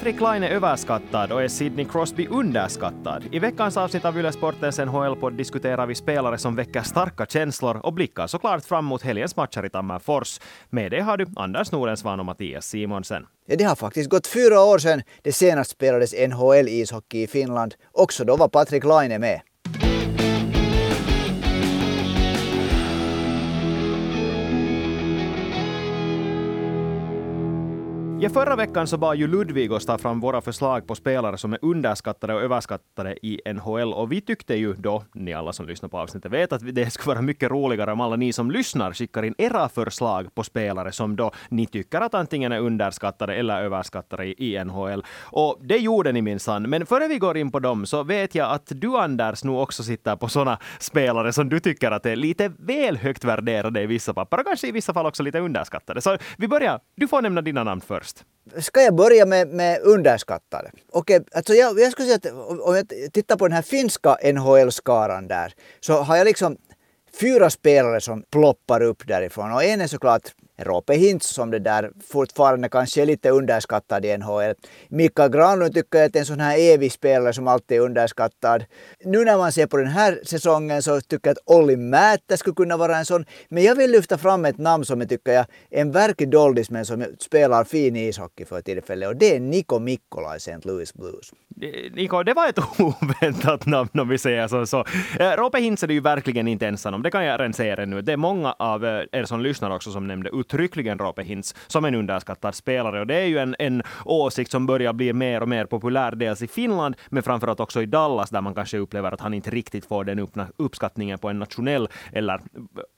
Patrik Laine överskattad och är Sidney Crosby underskattad? I veckans avsnitt av Yle Sportens NHL-podd diskuterar vi spelare som väcker starka känslor och blickar såklart fram mot helgens matcher i Tammerfors. Med det har du Anders Nordensvan och Mattias Simonsen. Ja, det har faktiskt gått fyra år sedan det senast spelades NHL-ishockey i Finland. Också då var Patrik Laine med. Ja, förra veckan så bad ju Ludvig oss ta fram våra förslag på spelare som är underskattade och överskattade i NHL. Och vi tyckte ju då, ni alla som lyssnar på avsnittet vet att det skulle vara mycket roligare om alla ni som lyssnar skickar in era förslag på spelare som då ni tycker att antingen är underskattade eller överskattade i NHL. Och det gjorde ni minsann. Men före vi går in på dem så vet jag att du Anders nu också sitter på sådana spelare som du tycker att är lite väl högt värderade i vissa papper och kanske i vissa fall också lite underskattade. Så vi börjar. Du får nämna dina namn först först? Ska jag börja med, med underskattade? Okej, alltså jag, jag skulle säga att om jag tittar på den här finska NHL-skaran där så har jag liksom fyra spelare som ploppar upp därifrån och en är såklart Rope Hintz som det där fortfarande kanske är lite underskattad i NHL. Mika Granlund tycker jag är en sån här evig spelare som alltid är underskattad. Nu när man ser på den här säsongen så tycker jag att Olli Määttä skulle kunna vara en sån. Men jag vill lyfta fram ett namn som jag tycker är en verklig doldis men som spelar fin ishockey för tillfället och det är Niko Mikkola i St. Louis Blues. Niko, det var ett oväntat namn om vi säger så. så. Eh, Rope Hintz är du ju verkligen inte ensam om. Det kan jag redan säga nu. Det är många av eh, er som lyssnar också som nämnde uttryckligen Rope Hintz som en underskattad spelare. Och det är ju en, en åsikt som börjar bli mer och mer populär, dels i Finland, men framförallt också i Dallas, där man kanske upplever att han inte riktigt får den uppskattningen på en nationell eller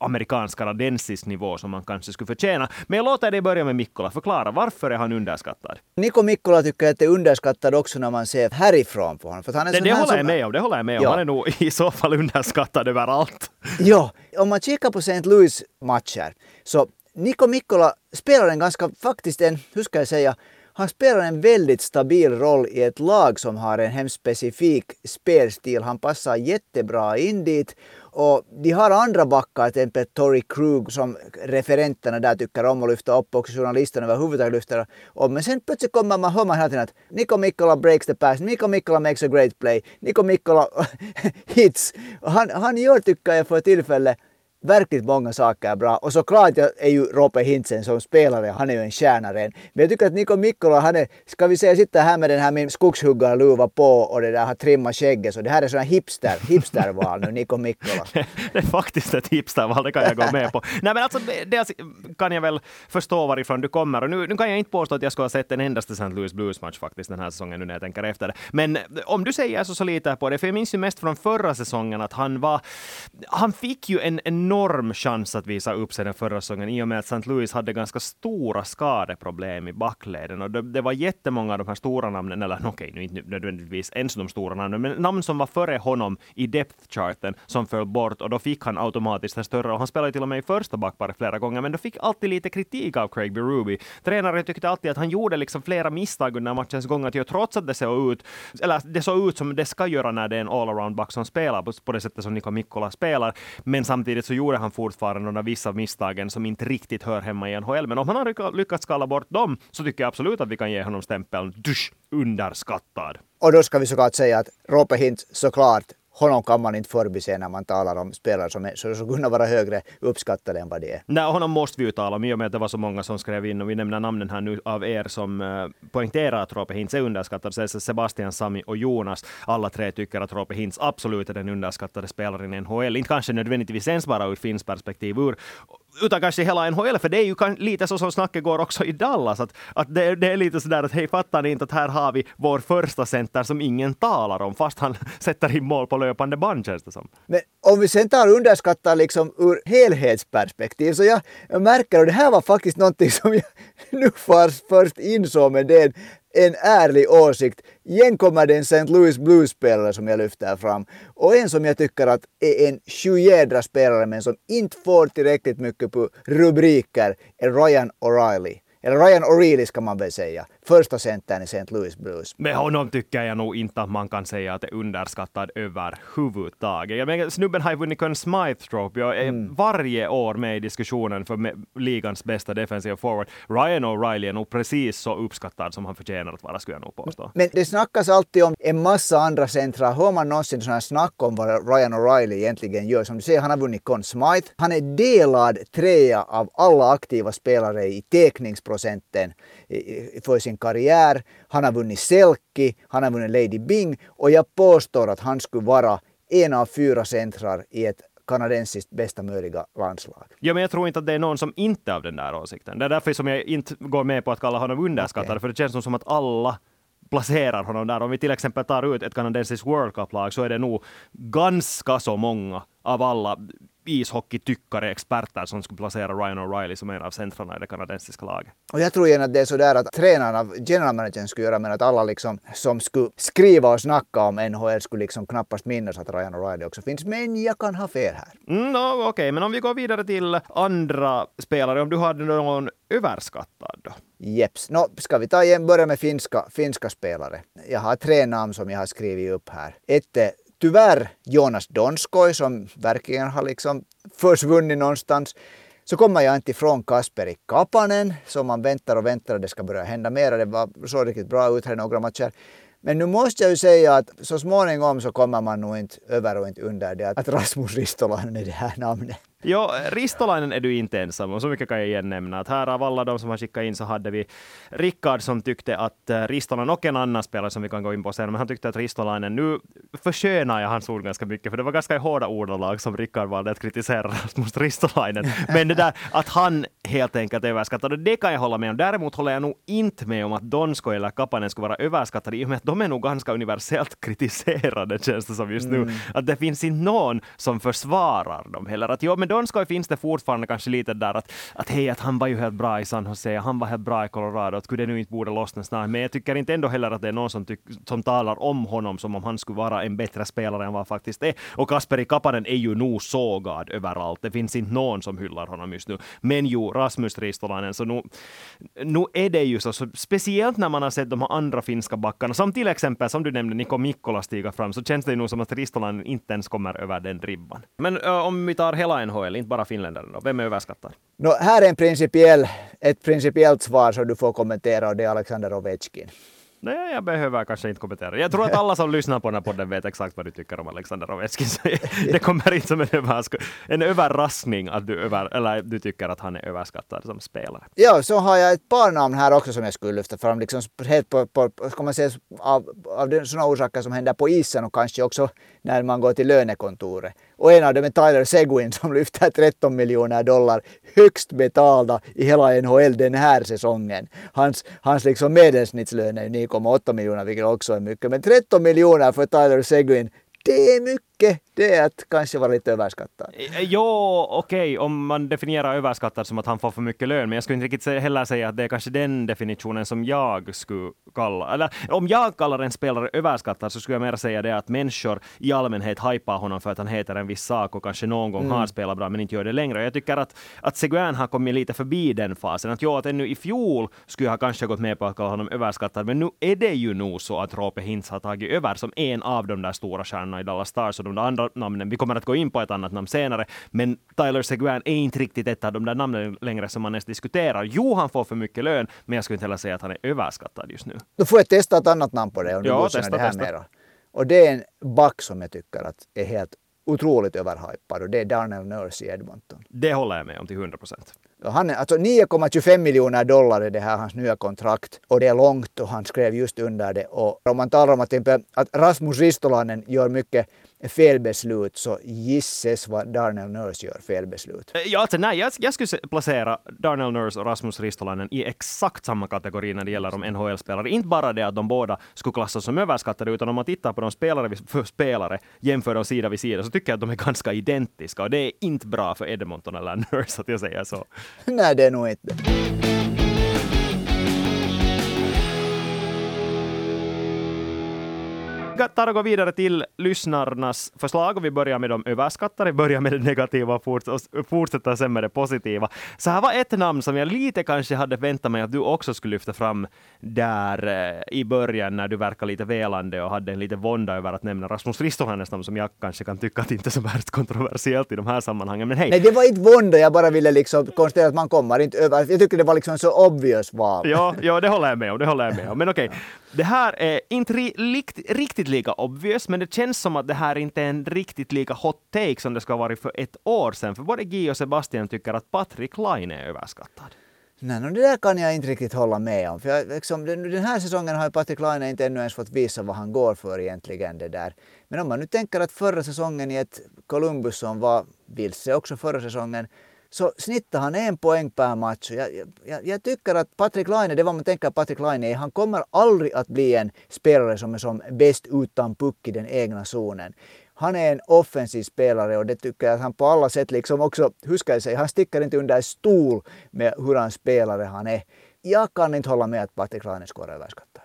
amerikansk-kanadensisk nivå som man kanske skulle förtjäna. Men jag låter dig börja med Mikkola. Förklara, varför är han underskattad? Niko Mikkola tycker att det är underskattad också när man ser härifrån på honom. För han är det, det håller som... jag med om. Det håller jag med om. Ja. Han är nog i så fall underskattad överallt. Ja, om man kikar på St. Louis matcher så Niko Mikkola spelar en ganska, faktiskt en, hur ska jag säga, han spelar en väldigt stabil roll i ett lag som har en hemskt specifik spelstil. Han passar jättebra in dit och de har andra backar, till exempel Tori Krug som referenterna där tycker om att lyfta upp och journalisterna överhuvudtaget lyfter upp. Men sen plötsligt kommer man, hör man hela tiden att Niko Mikkola breaks the pass, Niko Mikkola makes a great play, Niko Mikkola hits. Han, han gör, tycker jag, för tillfället verkligt många saker bra. Och såklart är ju Rope Hintsen som spelare, han är ju en stjärna redan. Men jag tycker att Niko Mikkola, han är, ska vi säga, sitta här med den här min skogshuggarluva på och det där har trimmat skägget. Så det här är sådana hipster, hipsterval nu, Niko Mikkola. det är faktiskt ett hipsterval, det kan jag gå med på. Nej men alltså, dels alltså, kan jag väl förstå varifrån du kommer. Och nu, nu kan jag inte påstå att jag skulle ha sett en endaste St. Louis Blues-match faktiskt den här säsongen nu när jag tänker efter. Men om du säger så, så litar jag på det, för jag minns ju mest från förra säsongen att han var, han fick ju en en enorm chans att visa upp sig den förra säsongen i och med att St. Louis hade ganska stora skadeproblem i backleden. Och det, det var jättemånga av de här stora namnen, eller okej, okay, nu inte nödvändigtvis ens de stora namnen, men namn som var före honom i depth-charten som föll bort och då fick han automatiskt en större, och han spelade till och med i första backparet flera gånger, men då fick alltid lite kritik av Craig Berube. Tränaren tyckte alltid att han gjorde liksom flera misstag under matchens gång, att jag trots att det såg ut, eller det såg ut som det ska göra när det är en all-around back som spelar på, på det sättet som Niko Mikkola spelar, men samtidigt så gjorde han fortfarande några vissa misstagen som inte riktigt hör hemma i NHL. Men om han har lyckats skala bort dem så tycker jag absolut att vi kan ge honom stämpeln dusch, underskattad. Och då ska vi såklart säga att Rope Hintz såklart honom kan man inte förbise när man talar om spelare som, är, som skulle kunna vara högre uppskattade än vad de är. Nej, honom måste vi ju tala om i och med att det var så många som skrev in och vi nämner namnen här nu av er som eh, poängterar att Rope Hintz är underskattad. Så Sebastian, Sami och Jonas. Alla tre tycker att Rope Hintz absolut är den underskattade spelaren i NHL. Inte kanske nödvändigtvis ens bara ur Finns perspektiv, ur utan kanske hela NHL, för det är ju lite så som snacket går också i Dallas, att, att det, det är lite sådär att hej, fattar ni inte att här har vi vår första center som ingen talar om, fast han sätter in mål på löpande band känns det som. Men om vi sen tar underskattar liksom ur helhetsperspektiv, så jag, jag märker, och det här var faktiskt någonting som jag nu först insåg, men det är en en ärlig åsikt. Igen kommer det en St. Louis Blues-spelare som jag lyfter fram. Och en som jag tycker att är en sjujädra spelare men som inte får tillräckligt mycket på rubriker är Ryan O'Reilly eller Ryan O'Reilly ska man väl säga, första centern i St. Louis Blues. Med honom tycker jag nog inte att man kan säga att det är underskattad överhuvudtaget. Jag menar, snubben har ju vunnit Conn Smythe Trophy och är mm. varje år med i diskussionen för ligans bästa defensiva forward. Ryan O'Reilly är nog precis så uppskattad som han förtjänar att vara, skulle jag nog påstå. Men det snackas alltid om en massa andra centra. Hör man någonsin sådana här snack om vad Ryan O'Reilly egentligen gör? Som du säger, han har vunnit Conn Smythe. Han är delad trea av alla aktiva spelare i teckningsprocenten för sin karriär. Han har vunnit Selke, han har vunnit Lady Bing och jag påstår att han skulle vara en av fyra centrar i ett kanadensiskt bästa möjliga landslag. Ja, men jag tror inte att det är någon som inte är av den där åsikten. Det är därför som jag inte går med på att kalla honom underskattad, okay. för det känns som att alla placerar honom där. Om vi till exempel tar ut ett kanadensiskt World Cup-lag så är det nog ganska så många av alla ishockeytyckare, experter som skulle placera Ryan O'Reilly som en av centrarna i det kanadensiska laget. Och jag tror igen att det är så där att tränarna, general managern skulle göra, men att alla liksom som skulle skriva och snacka om NHL skulle liksom knappast minnas att Ryan O'Reilly också finns. Men jag kan ha fel här. Mm, no, Okej, okay. men om vi går vidare till andra spelare, om du hade någon överskattad då? Jeps. No, ska vi ta igen, börja med finska, finska spelare. Jag har tre namn som jag har skrivit upp här. Ett är tyvärr Jonas Donskoj som verkligen har liksom försvunnit någonstans. Så kommer jag inte ifrån Kasperi Kapanen som man väntar och väntar att det ska börja hända mer. Det var, så riktigt bra ut här i några matcher. Men nu måste jag ju säga att så småningom så kommer man nog inte över och inte under det att Rasmus Ristolainen är det här namnet. Jo, Ristolainen är du inte ensam och så mycket kan jag igen nämna att här av alla de som har skickat in så hade vi Rickard som tyckte att eh, Ristolainen och en annan spelare som vi kan gå in på sen, men han tyckte att Ristolainen, nu förskönar jag hans ord ganska mycket, för det var ganska hårda ordalag som Rickard valde att kritisera Rasmus Ristolainen. Men det där att han helt enkelt är överskattad, det kan jag hålla med om. Däremot håller jag nog inte med om att Donsko eller Kapanen skulle vara överskattade, i och med att de är nog ganska universellt kritiserade, känns det som just nu. Mm. Att det finns inte någon som försvarar dem heller. Att jo, men Donskoj finns det fortfarande kanske lite där att, att hej, att han var ju helt bra i San Jose, han var helt bra i Colorado, att kunde det nu inte borde lossna snart. Men jag tycker inte ändå heller att det är någon som, tyck, som talar om honom som om han skulle vara en bättre spelare än vad han faktiskt är. Och Kasperi Kapanen är ju nog sågad överallt. Det finns inte någon som hyllar honom just nu. Men ju Rasmus Ristolainen, så nu, nu är det ju så, så, speciellt när man har sett de här andra finska backarna, som till exempel, som du nämnde, Niko Mikkola stiga fram, så känns det ju nog som att Ristolainen inte ens kommer över den ribban. Men ö, om vi tar hela NHL NHL, inte bara finländare då? Vem är överskattad? No, här är en principiell, ett principiellt svar som du får kommentera och det är Alexander Ovechkin. Nej, jag behöver kanske inte kommentera. Jag tror att alla som lyssnar på den här podden vet exakt vad du tycker om Alexander Ovechkin. det kommer inte som en, överrask en överraskning att du, över, eller du tycker att han är överskattad som spelare. Ja, så har jag ett par namn här också som jag skulle lyfta fram. Liksom helt på, på, ska man säga, av, av sådana orsaker som händer på isen och kanske också när man går till lönekontoret. Och en av dem är Tyler Seguin som lyfter 13 miljoner dollar högst betalda i hela NHL den här säsongen. Hans, hans liksom medelsnittslön är 9,8 miljoner vilket också är mycket. Men 13 miljoner för Tyler Seguin, det är mycket det är att kanske vara lite överskattad. Eh, jo, okej, okay, om man definierar överskattad som att han får för mycket lön, men jag skulle inte riktigt heller säga att det är kanske den definitionen som jag skulle kalla, eller om jag kallar en spelare överskattad så skulle jag mer säga det att människor i allmänhet hypar honom för att han heter en viss sak och kanske någon gång mm. har spelat bra men inte gör det längre. Jag tycker att, att Seguin har kommit lite förbi den fasen. Att jo, att ännu i fjol skulle jag kanske gått med på att kalla honom överskattad, men nu är det ju nog så att Roope Hintz har tagit över som en av de där stora stjärnorna i Dallas Stars och de andra andra namnen. Vi kommer att gå in på ett annat namn senare, men Tyler Seguin är inte riktigt ett av de där namnen längre som man ens diskuterar. Jo, han får för mycket lön, men jag skulle inte heller säga att han är överskattad just nu. Då får jag testa ett annat namn på det om du ja, testa, det här testa. mera. Och det är en back som jag tycker att är helt otroligt överhypad och det är Darnell Nurse i Edmonton. Det håller jag med om till 100 procent. Han är, alltså 9,25 miljoner dollar är det här hans nya kontrakt och det är långt och han skrev just under det. Och om man talar om att, att Rasmus Ristolainen gör mycket felbeslut så gisses vad Darnell Nurse gör felbeslut. Eh, ja, alltså, nej, jag, jag skulle placera Darnell Nurse och Rasmus Ristolainen i exakt samma kategori när det gäller de NHL-spelare. Inte bara det att de båda skulle klassas som överskattade, utan om man tittar på dem spelare för spelare, jämför dem sida vid sida, så tycker jag att de är ganska identiska. Och det är inte bra för Edmonton eller Nurse att jag säger så. nej, det är nog inte. Tar och går vidare till lyssnarnas förslag och vi börjar med de överskattade, börjar med det negativa och fortsätter sen med det positiva. Så här var ett namn som jag lite kanske hade väntat mig att du också skulle lyfta fram där eh, i början när du verkar lite velande och hade en lite vånda över att nämna Rasmus Ristolainens namn som jag kanske kan tycka att inte är så värst kontroversiellt i de här sammanhangen. Men hej! Nej, det var inte vånda, jag bara ville liksom konstatera att man kommer inte över. Jag tycker det var liksom så obvious val. Ja, ja det håller jag med om. Det håller jag med om. Men okej, okay det här är inte ri likt, riktigt lika obvious, men det känns som att det här inte är en riktigt lika hot take som det ska ha varit för ett år sedan. För både Guy och Sebastian tycker att Patrik Laine är överskattad. Nej, no, det där kan jag inte riktigt hålla med om. För jag, liksom, den här säsongen har ju Patrik Laine inte ännu ens fått visa vad han går för egentligen. Det där. Men om man nu tänker att förra säsongen i ett Columbus som var vilse också förra säsongen så snittar han en poäng per match. Jag, jag, jag tycker att Patrik Laine, det var man tänker att Patrik Laine är, han kommer aldrig att bli en spelare som är som bäst utan puck i den egna zonen. Han är en offensiv spelare och det tycker jag att han på alla sätt liksom också, hur ska jag säga, han sticker inte under stol med hur han spelare han är. Jag kan inte hålla med att Patrik Laine ska överskattad.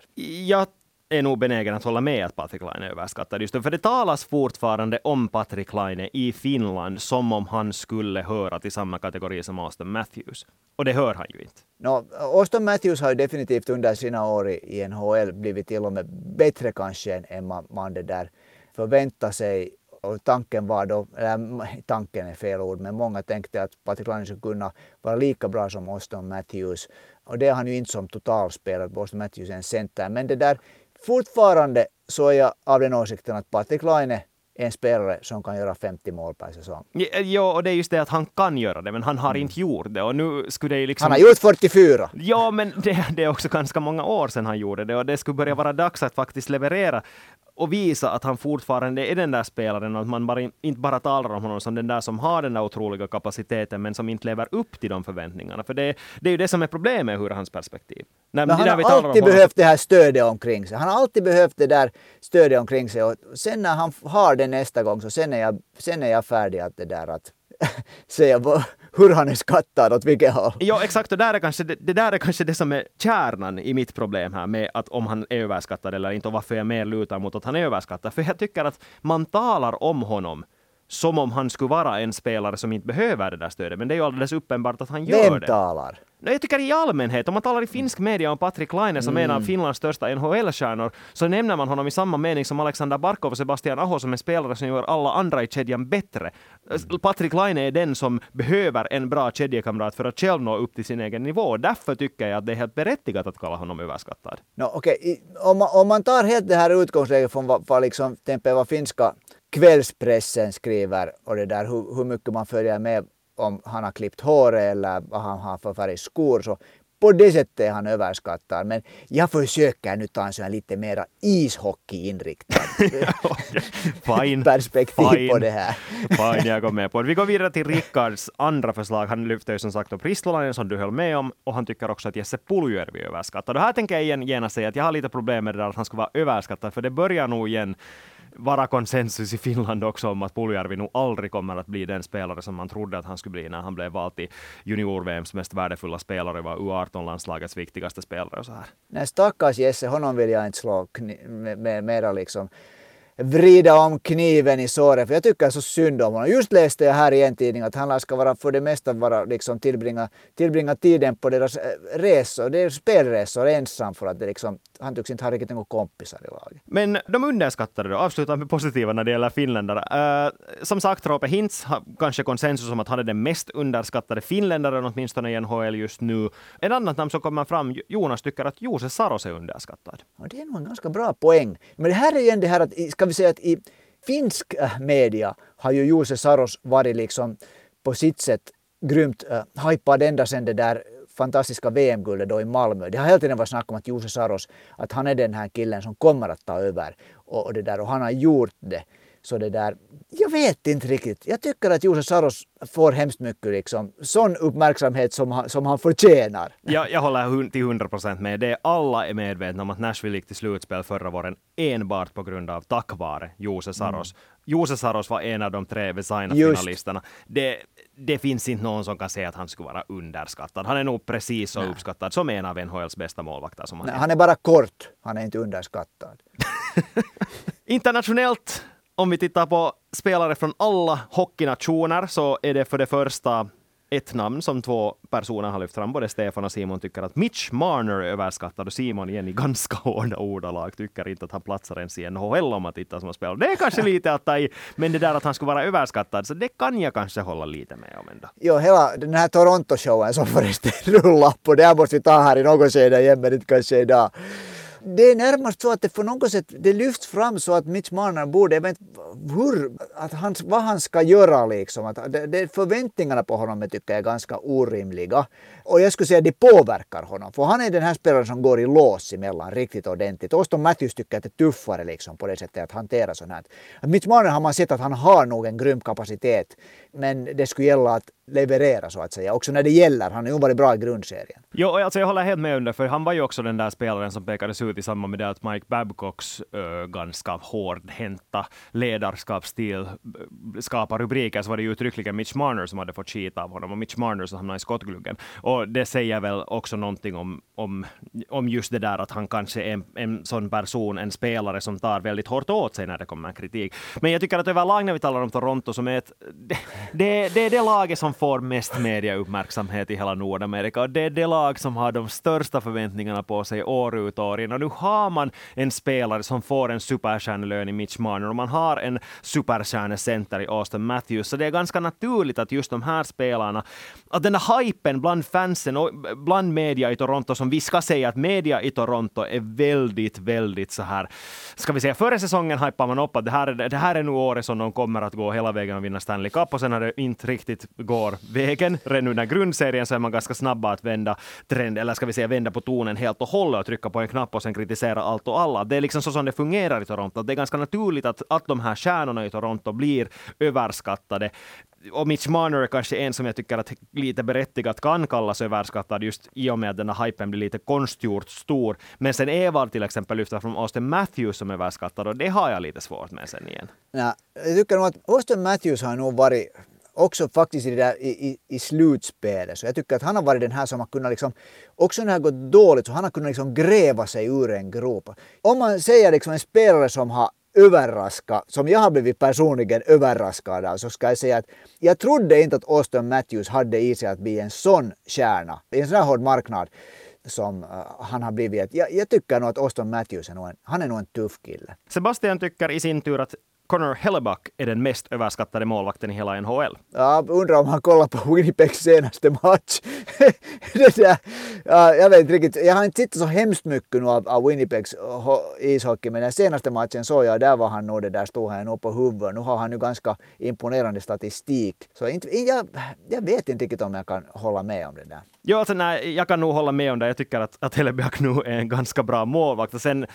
Jag är nog benägen att hålla med att Patrik Laine är överskattad. Just för det talas fortfarande om Patrik Laine i Finland som om han skulle höra till samma kategori som Austin Matthews. Och det hör han ju inte. No, Austin Matthews har ju definitivt under sina år i NHL blivit till och med bättre kanske än man, man det där förväntar sig. Och tanken var då, eller mm, tanken är fel ord, men många tänkte att Patrik Laine skulle kunna vara lika bra som Austin Matthews. Och det är han ju inte som totalspelare, Austin Matthews är en center. Men det där fortfarande så är jag av den åsikten att Patrik Laine är en spelare som kan göra 50 mål per säsong. Ja, och det är just det att han kan göra det, men han har mm. inte gjort det. Och nu skulle det liksom... Han har gjort 44! Ja, men det, det, är också ganska många år sedan han gjorde det och det skulle börja vara dags att faktiskt leverera och visa att han fortfarande är den där spelaren och att man bara, inte bara talar om honom som den där som har den där otroliga kapaciteten men som inte lever upp till de förväntningarna. För det, det är ju det som är problemet ur hans perspektiv. När, men han har alltid behövt det här stödet omkring sig. Han har alltid behövt det där stödet omkring sig och sen när han har det nästa gång så sen är jag, sen är jag färdig att det där att säga hur han är skattad åt vilket håll. Ja, exakt. Och där är kanske, det, det, där är kanske det som är kärnan i mitt problem här med att om han är överskattad eller inte och varför jag mer lutar mot att han är överskattad. För jag tycker att man talar om honom som om han skulle vara en spelare som inte behöver det där stödet. Men det är ju alldeles uppenbart att han gör Vem det. Vem talar? Jag tycker i allmänhet, om man talar i finsk media om Patrik Laine som mm. en av Finlands största NHL-stjärnor, så nämner man honom i samma mening som Alexander Barkov och Sebastian Aho som en spelare som gör alla andra i kedjan bättre. Mm. Patrik Laine är den som behöver en bra kedjekamrat för att själv nå upp till sin egen nivå. Därför tycker jag att det är helt berättigat att kalla honom överskattad. No, okay. om, man, om man tar helt det här utgångsläget från vad, vad, liksom, vad finska kvällspressen skriver och det där hur, hur mycket man följer med om han har klippt håret eller vad han har för färg skor. Så på det sättet är han överskattad. Men jag försöker nu ta en sån lite mera ishockeyinriktad Fine. perspektiv Fine. på det här. Fine, jag går med på det. Vi går vidare till Rickards andra förslag. Han lyfter ju som sagt upp Ristolainen som du höll med om och han tycker också att Jesse Puljujärvi är överskattad. Och här tänker jag igen, gärna säga att jag har lite problem med det där att han ska vara överskattad, för det börjar nog igen vara konsensus i Finland också om att Puljärvi nog aldrig kommer att bli den spelare som man trodde att han skulle bli när han blev vald till junior-VMs mest värdefulla spelare, var U18-landslagets viktigaste spelare och så här. Nej, stackars Jesse, honom vill jag inte slå med, mera liksom vrida om kniven i såret. För jag tycker så synd om honom. Just läste jag här i en tidning att han ska vara för det mesta vara, liksom tillbringa, tillbringa tiden på deras eh, resor, det är spelresor ensam för att det liksom, han tycks inte ha riktigt några kompisar i laget. Men de underskattade då, avslutar med positiva när det gäller finländare. Uh, som sagt, Roope Hintz har kanske konsensus om att han är den mest underskattade finländaren åtminstone i NHL just nu. Ett annat namn som kommer fram, Jonas tycker att Jose Saros är underskattad. Och det är nog en ganska bra poäng. Men det här är igen det här att, ska vi säga att i finsk äh, media har ju Jose Saros varit liksom på sitt sätt grymt hajpad hypad ända sedan det där fantastiska VM-guldet då i Malmö. Det har hela tiden varit snack om att Jose Saros, att han är den här killen som kommer att ta över och, och det där och han har gjort det. Så det där, jag vet inte riktigt. Jag tycker att Jose Saros får hemskt mycket liksom, sån uppmärksamhet som han, som han förtjänar. Ja, jag håller till hundra procent med. Det alla är medvetna om att Nashville gick till slutspel förra våren enbart på grund av tack vare Jose Saros. Mm. Jose Saros var en av de tre Vesaina-finalisterna. Det, det finns inte någon som kan säga att han skulle vara underskattad. Han är nog precis så Nej. uppskattad som en av NHLs bästa målvakter som han Nej, är. Han är bara kort. Han är inte underskattad. Internationellt, om vi tittar på spelare från alla hockeynationer, så är det för det första ett namn som två personer har lyft fram. Både Stefan och Simon tycker att Mitch Marner är överskattad och Simon igen i ganska hårda ordalag tycker inte att han platsar ens i NHL om man tittar som spelare. Det är kanske lite att ta i, men det där att han skulle vara överskattad, så det kan jag kanske hålla lite med om ändå. Jo, hela den här Toronto-showen som förresten rullar på, det här måste vi ta här i något skede igen, men inte kanske idag det är närmast så att det på något sätt det lyfts fram så att Mitch Marner borde, jag vet hur, att han, vad han ska göra liksom. Att det, det, förväntningarna på honom jag tycker jag är ganska orimliga. Och jag skulle säga att det påverkar honom. För han är den här spelaren som går i lås emellan riktigt ordentligt. Auston Matthews tycker att det är tuffare liksom på det sättet att hantera sånt här. Mitch Marner har man sett att han har nog en grym kapacitet. Men det skulle gälla att leverera så att säga. Också när det gäller. Han har ju varit bra i grundserien. Jo, alltså jag håller helt med om det, för han var ju också den där spelaren som pekades ut i samband med det att Mike Babcocks äh, ganska hårdhänta ledarskapsstil skapar rubriker, så var det ju uttryckligen Mitch Marner som hade fått skit av honom, och Mitch Marner som hamnade i skottgluggen. Och det säger väl också någonting om, om, om just det där att han kanske är en, en sån person, en spelare som tar väldigt hårt åt sig när det kommer kritik. Men jag tycker att överlag när vi talar om Toronto som är ett, det, det, det är det laget som får mest mediauppmärksamhet i hela Nordamerika. Och det är det lag som har de största förväntningarna på sig år ut och år in. Och nu har man en spelare som får en superstjärnelön i Mitch Marner och man har en superstjärnecenter i Austin Matthews. Så det är ganska naturligt att just de här spelarna, att den här hypen bland fansen och bland media i Toronto, som vi ska säga att media i Toronto är väldigt, väldigt så här, ska vi säga, före säsongen hypar man upp att det här, är, det här är nu året som de kommer att gå hela vägen och vinna Stanley Cup och sen har det inte riktigt går vägen. Redan nu när grundserien så är man ganska snabba att vända trend, eller ska vi säga vända på tonen helt och hållet och trycka på en knapp och sen kritisera allt och alla. Det är liksom så som det fungerar i Toronto. Det är ganska naturligt att, att de här stjärnorna i Toronto blir överskattade och Mitch Marner är kanske en som jag tycker att lite berättigat kan kallas överskattad just i och med att den här hypen blir lite konstgjort stor. Men sen Evar till exempel lyfter från Austin Matthews som överskattad och det har jag lite svårt med sen igen. Ja, jag tycker nog att Austin Matthews har nog varit också faktiskt i, det där, i, i, i slutspelet. Så jag tycker att han har varit den här som har kunnat liksom, också när det har gått dåligt, så han har kunnat liksom gräva sig ur en grop. Om man säger liksom en spelare som har överraska, som jag har blivit personligen överraskad av, så ska jag säga att jag trodde inte att Austin Matthews hade i sig att bli en sån stjärna i en sån här hård marknad som uh, han har blivit. Jag, jag tycker nog att Austin Matthews är nog en, han är nog en tuff kille. Sebastian tycker i sin tur att Connor Hellebuck är den mest överskattade målvakten i hela NHL. Ja, undrar om han kollar på Winnipegs senaste match. det där, ja, jag vet inte riktigt, jag har inte tittat så hemskt mycket nu av, av Winnipegs ishockey, men den senaste matchen såg jag, där var han nog det där, stod han nog på huvudet. Nu har han ju ganska imponerande statistik. Så inte, jag, jag vet inte riktigt om jag kan hålla med om det där. Ja, alltså, nej, jag kan nog hålla med om det. Jag tycker att, att Hellebuck nu är en ganska bra målvakt. Och sen,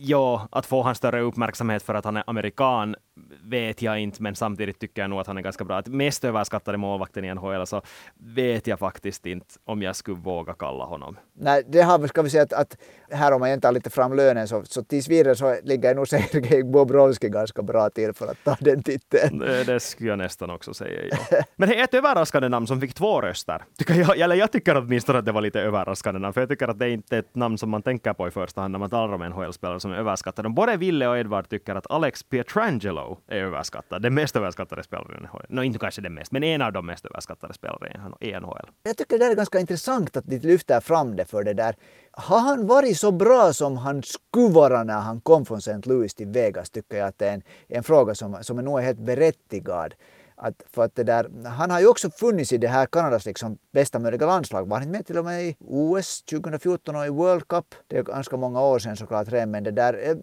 ja, att få han större uppmärksamhet för att han är amerikan vet jag inte, men samtidigt tycker jag nog att han är ganska bra. Att mest överskattade målvakten i NHL så vet jag faktiskt inte om jag skulle våga kalla honom. Nej, det har ska vi säga att, att här om man inte tar lite fram lönen så, så tills vidare så ligger nog Sergej Bobrovski ganska bra till för att ta den titeln. Det, det skulle jag nästan också säga, ja. Men det är ett överraskande namn som fick två röster. Tycker jag, eller jag tycker åtminstone att det var lite överraskande namn, för jag tycker att det är inte ett namn som man tänker på i första hand när man talar om NHL-spelare som är överskattade. Både Ville och Edvard tycker att Alex Pietrangelo är överskattad. Den mest överskattade spelaren i NHL. No, inte kanske den mest, men en av de mest överskattade spelarna i NHL. Jag tycker det är ganska intressant att de lyfter fram det för det där. Har han varit så bra som han skulle vara när han kom från St. Louis till Vegas tycker jag att det är en, en fråga som, som är nog helt berättigad. Att, för att det där, han har ju också funnits i det här Kanadas liksom bästa möjliga landslag. Var han inte med till och med i OS 2014 och i World Cup? Det är ganska många år sedan såklart redan, men det där, eh,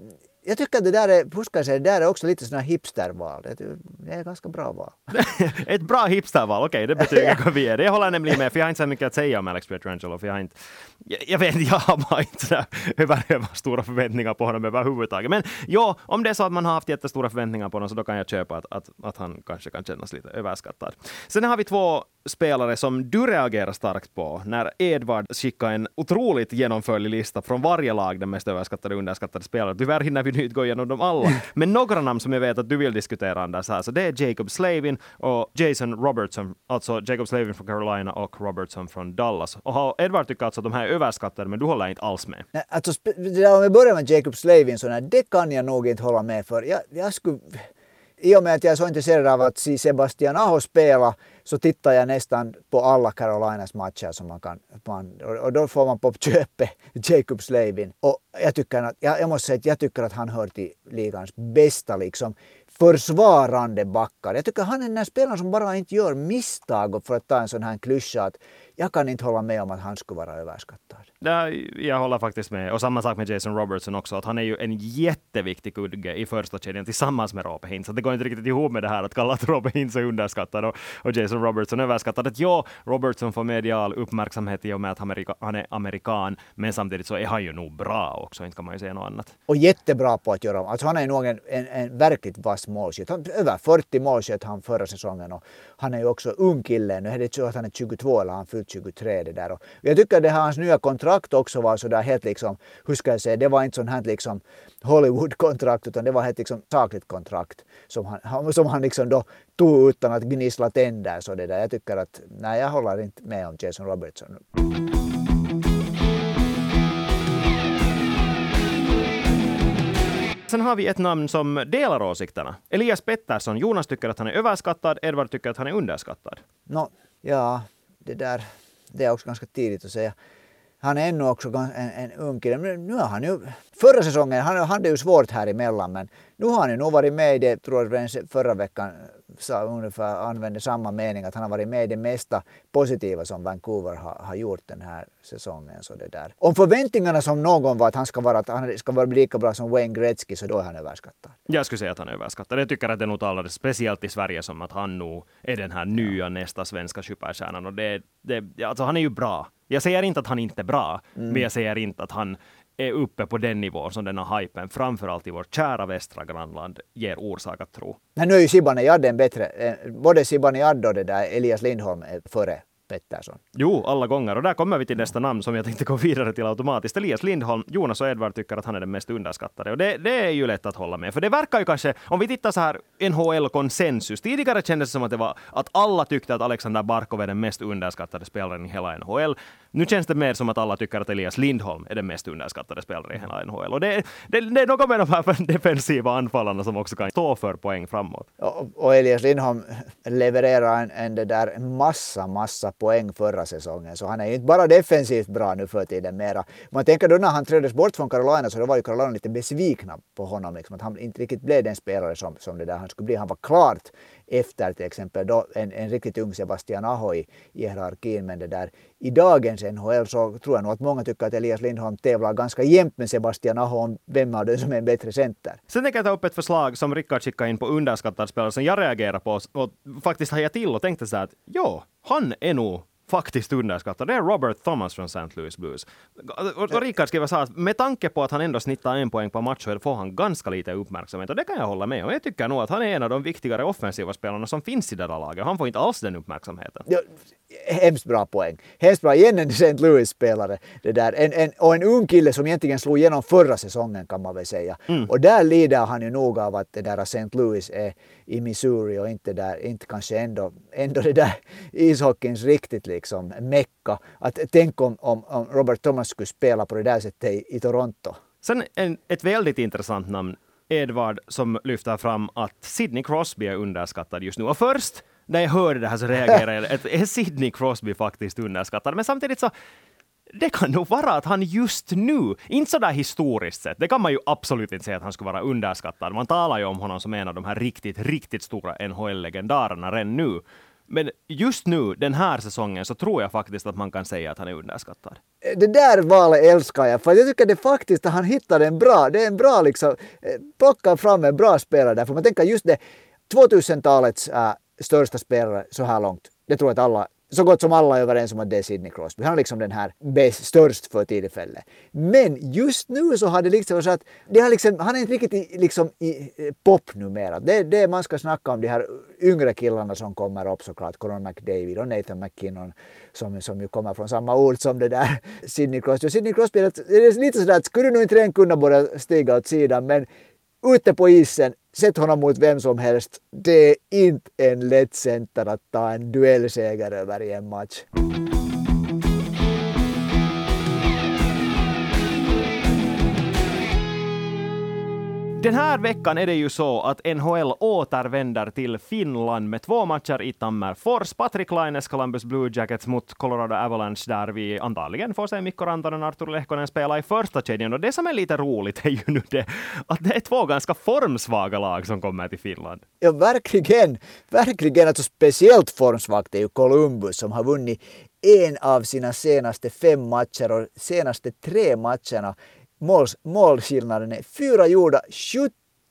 jag tycker att det där är, säga, det där är också lite sådana hipsterval. Det, är ganska bra val. ett bra hipsterval, okej, okay, det betyder att vi är det. Jag håller nämligen med, för jag har inte så mycket att säga om Alex Pietrangelo, för jag har inte, jag, jag vet jag har bara inte sådär över, stora förväntningar på honom överhuvudtaget. Men ja, om det är så att man har haft jättestora förväntningar på honom så då kan jag köpa att, att, att han kanske kan kännas lite överskattad. Sen har vi två spelare som du reagerar starkt på när Edvard skickade en otroligt genomförlig lista från varje lag, den mest överskattade och underskattade spelare. Tyvärr hinner vi inte gå igenom dem alla. Men några namn som jag vet att du vill diskutera Anders här, så det är Jacob Slavin och Jason Robertson, alltså Jacob Slavin från Carolina och Robertson från Dallas. Och Edward tycker alltså att de här är överskattade, men du håller inte alls med. Nej, alltså, om vi börjar med Jacob Slavin, så det kan jag nog inte hålla med för. Jag, jag skulle i och med att jag är så intresserad av att se Sebastian Aho spela så tittar jag nästan på alla Carolinas matcher som man kan. Man, och då får man på köpet Jacob Slavin. Och jag, tycker att, jag, jag måste säga att jag tycker att han hör till ligans bästa liksom försvarande backar. Jag tycker han är den spelaren som bara inte gör misstag för att ta en sån här klyscha att jag kan inte hålla med om att han skulle vara överskattad jag håller faktiskt med. Och samma sak med Jason Robertson också, att han är ju en jätteviktig kudde i första kedjan tillsammans med Robert Hintz. Det går inte riktigt ihop med det här att kalla att Robert Hintz är underskattad och, och Jason Robertson överskattad. Att ja, Robertson får medial uppmärksamhet i och med att han är amerikan, men samtidigt så är han ju nog bra också, inte kan man ju säga något annat. Och jättebra på att göra Alltså han är nog en, en, en verkligt vass målskytt. över 40 målskytt han förra säsongen och han är ju också ung kille. Nu är det så att han är 22 eller han fyllt 23 det där. Och jag tycker det här hans nya kontrakt också var sådär helt liksom, hur ska jag säga, det var inte sånt här liksom Hollywood-kontrakt utan det var helt liksom sakligt kontrakt som han, som han liksom då tog utan att gnissla tänder. Så det där. Jag tycker att, nej jag håller inte med om Jason Robertson. Sen har vi ett namn som delar åsikterna. Elias Pettersson. Jonas tycker att han är överskattad, Edvard tycker att han är underskattad. No, ja, det där det är också ganska tidigt att säga. Han är ännu också en, en ung kille. Men nu har han ju, förra säsongen, han hade ju svårt här emellan men nu har han ju nog varit med i det, tror jag förra veckan sa ungefär, använde samma mening, att han har varit med i det mesta positiva som Vancouver har, har gjort den här säsongen. Så det där. Om förväntningarna som någon var att han ska, vara, att han ska vara lika bra som Wayne Gretzky så då är han överskattad. Jag skulle säga att han är överskattad. Jag tycker att det nog talar speciellt i Sverige som att han nog är den här nya nästa svenska superstjärnan. Och det, det, alltså han är ju bra. Jag säger inte att han inte är bra, mm. men jag säger inte att han är uppe på den nivå som den här hypen, framförallt i vårt kära västra grannland, ger orsak att tro. Men nu är ju Zibanejad en bättre, eh, både Zibanejad och det där Elias Lindholm är före Pettersson. Jo, alla gånger. Och där kommer vi till nästa namn som jag tänkte gå vidare till automatiskt. Elias Lindholm, Jonas och Edvard tycker att han är den mest underskattade. Och det, det är ju lätt att hålla med. För det verkar ju kanske, om vi tittar så här NHL-konsensus. Tidigare kändes det som att det var att alla tyckte att Alexander Barkov är den mest underskattade spelaren i hela NHL. Nu känns det mer som att alla tycker att Elias Lindholm är den mest underskattade spelaren i hela NHL. Och det, det, det är något med de här defensiva anfallarna som också kan stå för poäng framåt. Och, och Elias Lindholm levererar en, en det där massa, massa poäng förra säsongen. Så han är ju inte bara defensivt bra nu för tiden mera. Man tänker då när han träddes bort från Carolina så då var ju Carolina lite besvikna på honom. Liksom, att han inte riktigt blev den spelare som, som det där han skulle bli. Han var klart efter till exempel då en, en riktigt ung Sebastian Aho i, i hierarkin. Men det där, i dagens NHL så tror jag nog att många tycker att Elias Lindholm tävlar ganska jämnt med Sebastian Aho om vem av dem som är en bättre center. Sen tänker jag ta upp ett förslag som Rickard skickade in på underskattad spelare som jag reagerar på och faktiskt hajade till och tänkte så här att ja, han är nog faktiskt underskattad. Det är Robert Thomas från St. Louis Blues. Och Rickard skriver så här, med tanke på att han ändå snittar en poäng på match så får han ganska lite uppmärksamhet. Och det kan jag hålla med om. Jag tycker nog att han är en av de viktigare offensiva spelarna som finns i det där laget. Han får inte alls den uppmärksamheten. Ja, hemskt bra poäng. Hemskt bra. Igen en St. Louis-spelare. Det där. En, en, och en ung kille som egentligen slog igenom förra säsongen kan man väl säga. Mm. Och där lider han ju nog av att det där St. Louis är i Missouri och inte där, inte kanske ändå, ändå det där ishockeyns riktigt liksom mecka. Att tänk om, om, om Robert Thomas skulle spela på det där sättet i, i Toronto. Sen en, ett väldigt intressant namn, Edvard, som lyfter fram att Sidney Crosby är underskattad just nu. Och först när jag hörde det här så reagerade jag. Är Sidney Crosby faktiskt underskattad? Men samtidigt så det kan nog vara att han just nu, inte sådär historiskt sett, det kan man ju absolut inte säga att han skulle vara underskattad. Man talar ju om honom som en av de här riktigt, riktigt stora NHL-legendarerna redan nu. Men just nu, den här säsongen, så tror jag faktiskt att man kan säga att han är underskattad. Det där valet älskar jag, för jag tycker det faktiskt att han hittade en bra, det är en bra liksom, plocka plockar fram en bra spelare där, för man tänker just det, 2000-talets äh, största spelare så här långt, det tror jag att alla så gott som alla är överens om att det är Sidney Crosby. Han är liksom den här bäst, störst för tillfället. Men just nu så har det liksom så att det har liksom, han är inte riktigt i, liksom i eh, pop numera. Det, det man ska snacka om de här yngre killarna som kommer upp såklart. Conor McDavid och Nathan McKinnon som, som ju kommer från samma ort som det där Sidney Crosby. Och Sidney Crosby, det är lite sådär att skulle nog inte redan kunna börja stiga åt sidan men ute på isen, sätt honom mot vem som helst. Det är inte en lätt center att ta en duellseger över i en match. Den här veckan är det ju så att NHL återvänder till Finland med två matcher i Tammerfors. Patrik Laines Columbus Blue Jackets mot Colorado Avalanche där vi antagligen får se Mikko Rantanen och Artur Lehkonen spela i första kedjan. Och det som är lite roligt är ju nu det att det är två ganska formsvaga lag som kommer till Finland. Ja, verkligen. Verkligen. Alltså speciellt formsvagt är ju Columbus som har vunnit en av sina senaste fem matcher och senaste tre matcherna måls, målskillnaden är fyra gjorda,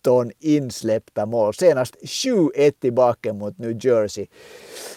17 insläppta mål. Senast 7-1 tillbaka mot New Jersey.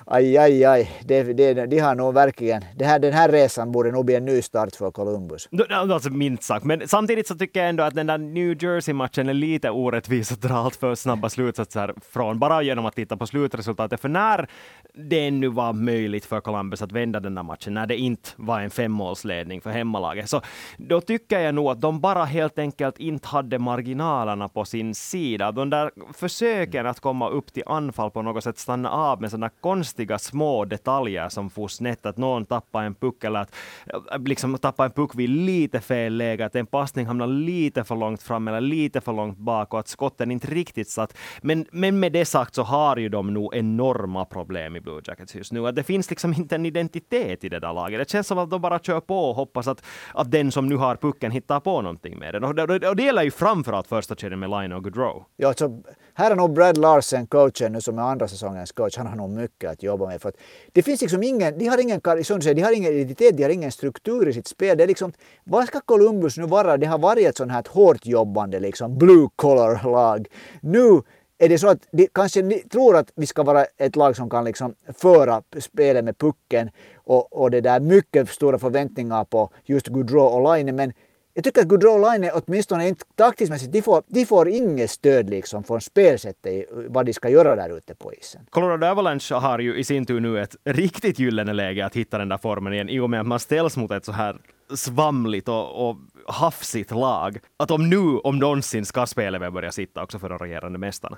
Aj, aj, aj. Det, det, de har nog verkligen... Det här, den här resan borde nog bli en ny start för Columbus. Alltså minst sagt. Men samtidigt så tycker jag ändå att den där New Jersey-matchen är lite orättvis att dra allt för snabba slutsatser från, bara genom att titta på slutresultatet. För när det ännu var möjligt för Columbus att vända den där matchen, när det inte var en femmålsledning för hemmalaget, så då tycker jag nog att de bara helt enkelt inte hade marginalerna på sin sida. De där försöken att komma upp till anfall på något sätt stanna av med sådana konstiga små detaljer som får snett, att någon tappar en puck eller att eh, liksom tappar en puck vid lite fel läge, att en passning hamnar lite för långt fram eller lite för långt bak och att skotten inte riktigt satt. Men, men med det sagt så har ju de nog enorma problem i Blue Jackets just nu. Att det finns liksom inte en identitet i det där laget. Det känns som att de bara kör på och hoppas att, att den som nu har pucken hittar på någonting med den. Och det, och det gäller ju framförallt första kedjan med Line och Goodrow. Ja, så här är nog Brad Larsen, coachen nu som är andra säsongens coach, han har nog mycket att jobba med. För att det finns liksom ingen, de har ingen, som säger, de har ingen identitet, de har ingen struktur i sitt spel. Det är liksom, vad ska Columbus nu vara? Det har varit ett sånt här hårt jobbande liksom blue collar lag. Nu är det så att de kanske tror att vi ska vara ett lag som kan liksom föra spelet med pucken och, och det där mycket stora förväntningar på just Gaudreau och Line men jag tycker att Gaudreau Line åtminstone inte taktiskt de får, de får inget stöd liksom från spelsättet i vad de ska göra där ute på isen. Colorado Avalanche har ju i sin tur nu ett riktigt gyllene läge att hitta den där formen igen i och med att man ställs mot ett så här svamligt och, och hafsigt lag. Att om nu om någonsin ska spelet börja sitta också för de regerande mästarna.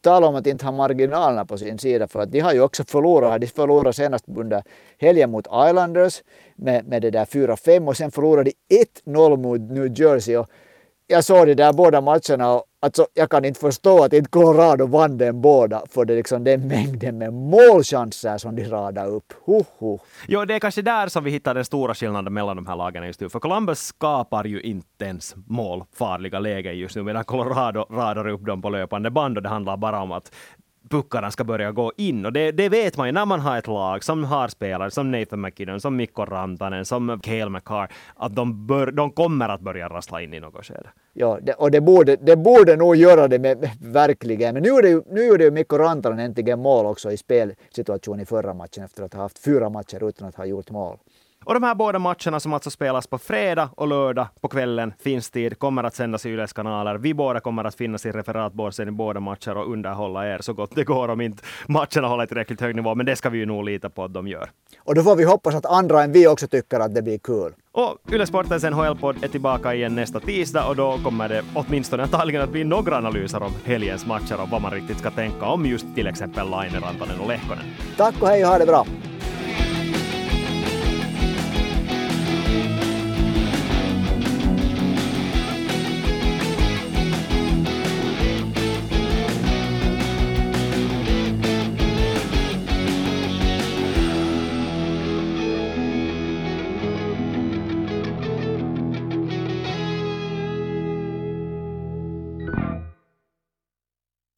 Tala om att inte ha marginalerna på sin sida för att de har ju också förlorat. De förlorade senast under helgen mot Islanders med, med det där 4-5 och sen förlorade de 1-0 mot New Jersey. Och jag såg de där båda matcherna och alltså, jag kan inte förstå att inte Colorado vann den båda för det är liksom den mängden med målchanser som de radar upp. Huh, huh. Jo, det är kanske där som vi hittar den stora skillnaden mellan de här lagen just nu. För Columbus skapar ju inte ens målfarliga lägen just nu, medan Colorado radar upp dem på löpande band och det handlar bara om att puckarna ska börja gå in. Och det, det, vet man ju när man har ett lag som har spelare som Nathan McKinnon, som Mikko Rantanen, som Cale McCarr, att de, bör, de kommer att börja rassla in i något skede. Ja, det, och det borde, det borde nog göra det med, med verkligen. Men nu gjorde, ju, nu gjorde ju Mikko Rantanen äntligen mål också i spelsituation i förra matchen efter att ha haft fyra matcher utan att ha gjort mål. Och de här båda matcherna som alltså spelas på fredag och lördag på kvällen, finns tid, kommer att sändas i Yles kanaler. Vi båda kommer att finnas i referatbåsen i båda matcher och underhålla er så gott det går om inte matcherna håller tillräckligt hög nivå. Men det ska vi ju nog lita på att de gör. Och då får vi hoppas att andra än vi också tycker att det blir kul. Och Yle Sportens NHL-podd är tillbaka igen nästa tisdag och då kommer det åtminstone antagligen att bli några analyser om helgens matcher och vad man riktigt ska tänka om just till exempel Laine, Rantanen och Lehkonen. Tack och hej och ha det bra!